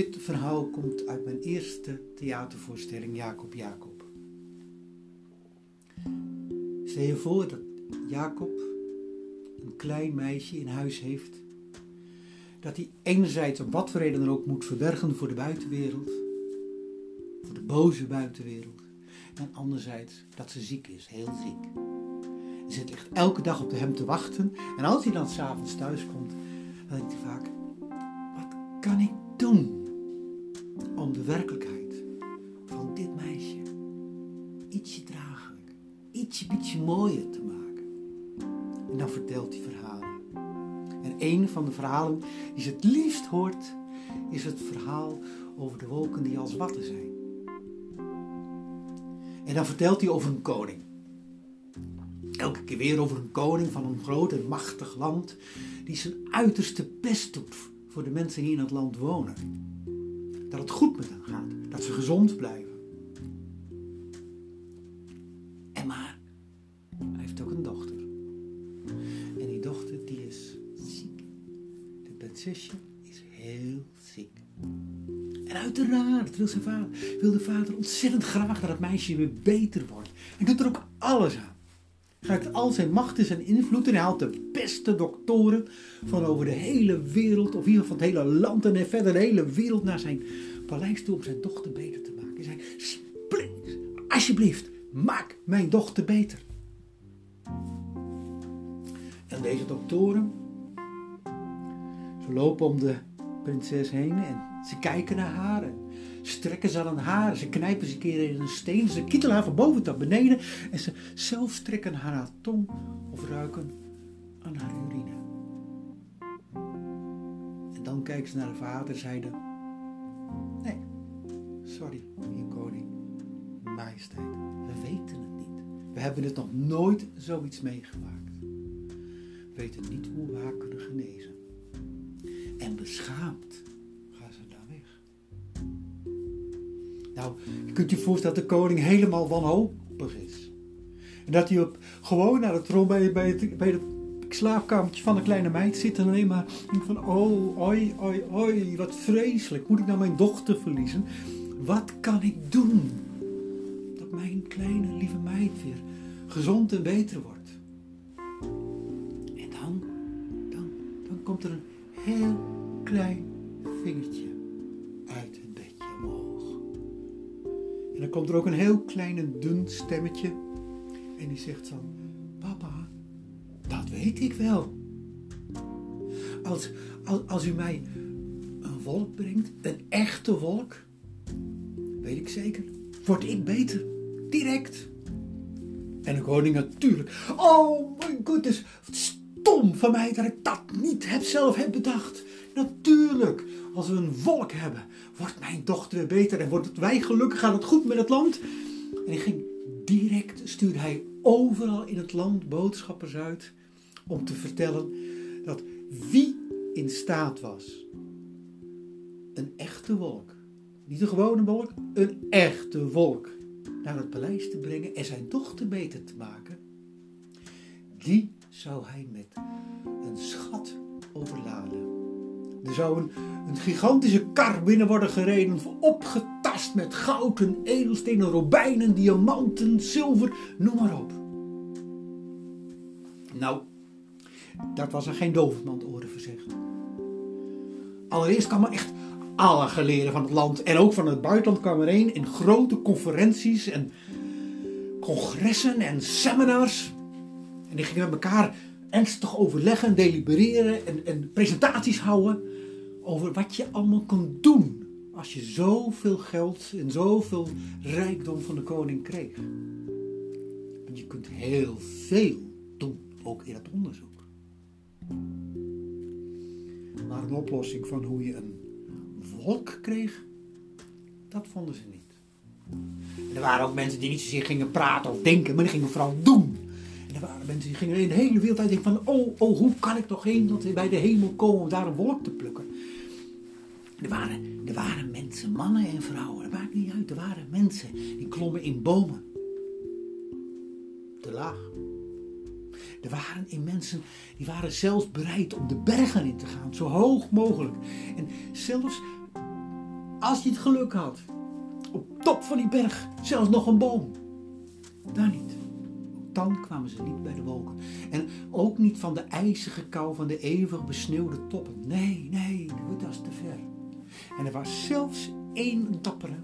Dit verhaal komt uit mijn eerste theatervoorstelling Jacob Jacob. Stel je voor dat Jacob een klein meisje in huis heeft, dat hij enerzijds op wat voor reden dan ook moet verbergen voor de buitenwereld, voor de boze buitenwereld, en anderzijds dat ze ziek is, heel ziek. En ze ligt elke dag op hem te wachten en als hij dan s'avonds thuis komt, dan denkt hij vaak, wat kan ik doen? Om de werkelijkheid van dit meisje ietsje draaglijk, ietsje beetje mooier te maken. En dan vertelt hij verhalen. En een van de verhalen die ze het liefst hoort, is het verhaal over de wolken die als watten zijn. En dan vertelt hij over een koning. Elke keer weer over een koning van een groot en machtig land die zijn uiterste best doet voor de mensen die in het land wonen dat het goed met hen gaat, dat ze gezond blijven. En maar, hij heeft ook een dochter. En die dochter die is ziek. De prinsesje is heel ziek. En uiteraard wil, zijn vader, wil de vader ontzettend graag dat het meisje weer beter wordt. En doet er ook alles aan. Gebruikt al zijn macht en zijn invloed en hij haalt de beste doktoren van over de hele wereld, of in ieder geval van het hele land en verder de hele wereld naar zijn paleis toe om zijn dochter beter te maken. Hij zei, spring, alsjeblieft, maak mijn dochter beter. En deze doktoren, ze lopen om de prinses heen en ze kijken naar haar en strekken ze aan haar. Ze knijpen ze een keer in een steen, ze kietelen haar van boven tot beneden en ze zelf strekken haar, haar tong of ruiken aan haar urine. En dan kijken ze naar de vader en zeiden, nee, sorry, heer koning, majesteit, we weten het niet. We hebben het nog nooit zoiets meegemaakt. We weten niet hoe we haar kunnen genezen. En beschaamd gaan ze daar weg. Nou, je kunt je voorstellen dat de koning helemaal wanhopig is. En dat hij op, gewoon naar het trom bij, bij, het, bij het slaapkamertje van de kleine meid zit en alleen maar denkt van, oh, oi, oi, oi, wat vreselijk. Moet ik nou mijn dochter verliezen? Wat kan ik doen? Dat mijn kleine lieve meid weer gezond en beter wordt. En dan, dan, dan komt er een heel klein vingertje uit het bedje omhoog. En dan komt er ook een heel klein en dun stemmetje. En die zegt dan, papa, dat weet ik wel. Als, als, als u mij een wolk brengt, een echte wolk, weet ik zeker, word ik beter. Direct. En de koning natuurlijk. Oh my goodness, stom van mij dat ik dat niet heb, zelf heb bedacht. Natuurlijk, als we een wolk hebben, wordt mijn dochter weer beter en wordt wij gelukkig, gaat het goed met het land. En hij ging direct, stuurde hij overal in het land boodschappers uit om te vertellen dat wie in staat was een echte wolk, niet een gewone wolk, een echte wolk naar het paleis te brengen en zijn dochter beter te maken, die zou hij met een schat overladen. Er zou een, gigantische kar binnen worden gereden, opgetast met gouden edelstenen, robijnen, diamanten, zilver, noem maar op. Nou, dat was er geen dovenmand oren verzegd. Allereerst kwam er echt alle geleerden van het land en ook van het buitenland kwamen erheen in grote conferenties en congressen en seminars. En die gingen met elkaar ernstig overleggen, delibereren en, en presentaties houden over wat je allemaal kon doen als je zoveel geld en zoveel rijkdom van de koning kreeg. Want je kunt heel veel doen, ook in het onderzoek. Maar een oplossing van hoe je een wolk kreeg, dat vonden ze niet. Er waren ook mensen die niet zozeer gingen praten of denken, maar die gingen vooral doen. En er waren mensen die gingen in de hele wereld uit van, oh, oh, hoe kan ik toch heen dat bij de hemel komen om daar een wolk te plukken. Er waren, er waren mensen, mannen en vrouwen, dat maakt niet uit. Er waren mensen die klommen in bomen. Te laag. Er waren in mensen die waren zelfs bereid om de bergen in te gaan, zo hoog mogelijk. En zelfs als je het geluk had, op top van die berg, zelfs nog een boom. Dan niet. Kwamen ze niet bij de wolken. En ook niet van de ijzige kou van de eeuwig besneeuwde toppen. Nee, nee, dat was te ver. En er was zelfs één dappere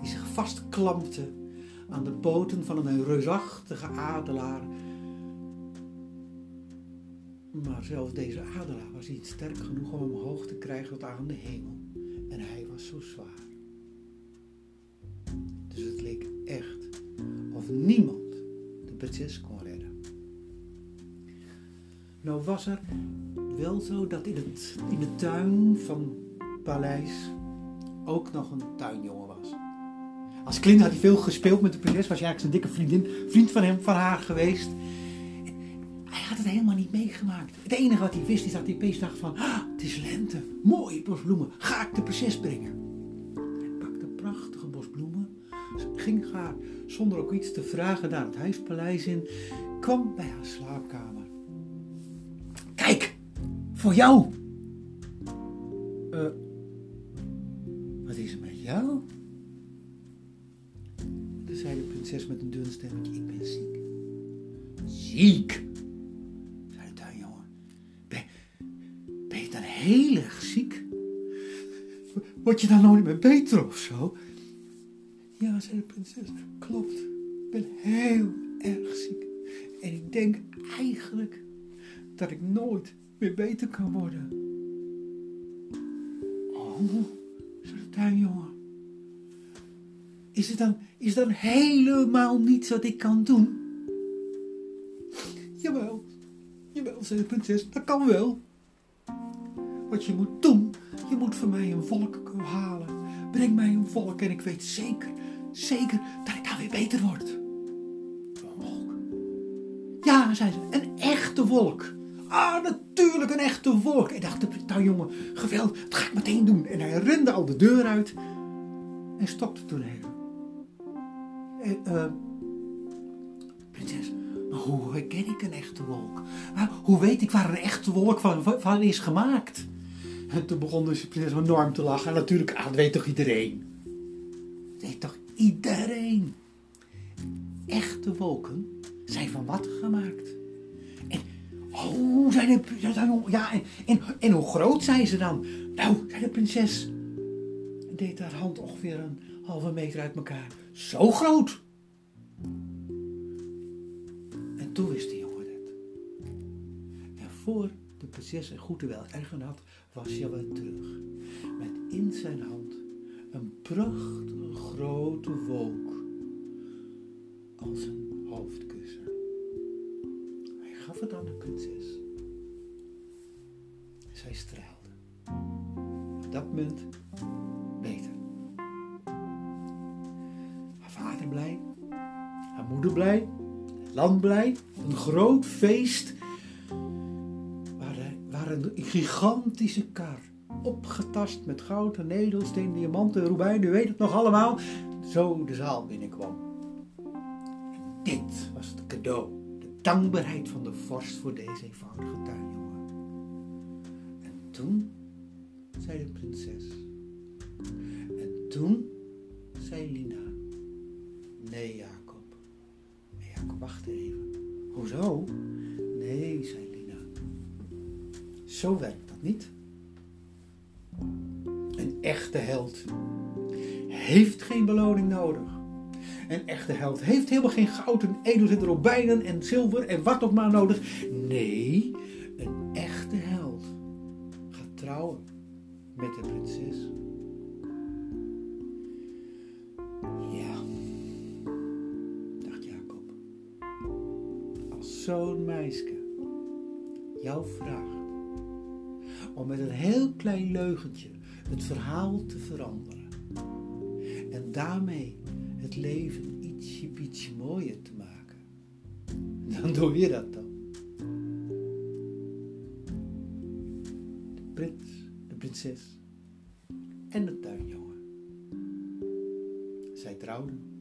die zich vastklampte aan de poten van een reusachtige adelaar. Maar zelfs deze adelaar was niet sterk genoeg om hem omhoog te krijgen tot aan de hemel. En hij was zo zwaar. Of niemand de prinses kon redden. Nou was er wel zo dat in, het, in de tuin van het paleis ook nog een tuinjongen was. Als kind had hij veel gespeeld met de prinses, was hij eigenlijk zijn dikke vriendin, vriend van hem, van haar geweest. Hij had het helemaal niet meegemaakt. Het enige wat hij wist is dat hij opeens dacht van, ah, het is lente, mooie bosbloemen, ga ik de prinses brengen. Hij pakte prachtige bosbloemen, ging haar zonder ook iets te vragen naar het huispaleis in, kwam bij haar slaapkamer. Kijk, voor jou. Uh, wat is er met jou? Toen zei de prinses met een dun stemmetje, ik ben ziek. Ziek? zei de tuinjongen. Ben, ben je dan heel erg ziek? Word je dan nooit meer beter of zo? Ja, zei de prinses, klopt. Ik ben heel erg ziek. En ik denk eigenlijk dat ik nooit meer beter kan worden. Oh, zei de tuinjongen. Is het dan, is dan helemaal niets wat ik kan doen? Jawel, jawel, zei de prinses, dat kan wel. Wat je moet doen, je moet voor mij een volk halen. Breng mij een volk en ik weet zeker, zeker dat ik dan weer beter word. Een wolk? Ja, zei ze, een echte wolk. Ah, natuurlijk een echte wolk. En dacht de tuinjongen, geweldig, dat ga ik meteen doen. En hij rende al de deur uit en stopte toen even. Uh, prinses, maar hoe herken ik een echte wolk? hoe weet ik waar een echte wolk van, van is gemaakt? En toen begon dus de prinses enorm te lachen. En natuurlijk, ah, dat weet toch iedereen? Iedereen? Echte wolken zijn van wat gemaakt? En, oh, zei de, ja, en, en, hoe groot zijn ze dan? Nou, zei de prinses. En deed haar hand ongeveer een halve meter uit elkaar. Zo groot. En toen wist de jongen het. En voor de prinses een goede wel ergen had, was weer terug. Met in zijn hand een prachtige grote wolk als een hoofdkussen. Hij gaf het aan de prinses. Zij straalde. Op dat moment beter. Haar vader blij, haar moeder blij, land blij. Een groot feest waar, waar een gigantische kar opgetast met goud en edelsteen, diamanten, robijnen, u weet het nog allemaal, zo de zaal binnenkwam. En dit was het cadeau, de dankbaarheid van de vorst voor deze eenvoudige tuinjongen. En toen zei de prinses. En toen zei Lina. Nee, Jacob. Nee, Jacob, wacht even. Hoezo? Nee, zei Lina. Zo werkt dat niet. Echte held heeft geen beloning nodig. Een echte held heeft helemaal geen goud en edelzitten, robijnen en zilver en wat ook maar nodig. Nee, een echte held gaat trouwen met de prinses. Ja, dacht Jacob. Als zo'n meisje jou vraagt om met een heel klein leugentje het verhaal te veranderen en daarmee het leven ietsje, ietsje mooier te maken, dan doe je dat dan. De prins, de prinses en de tuinjongen. Zij trouwden.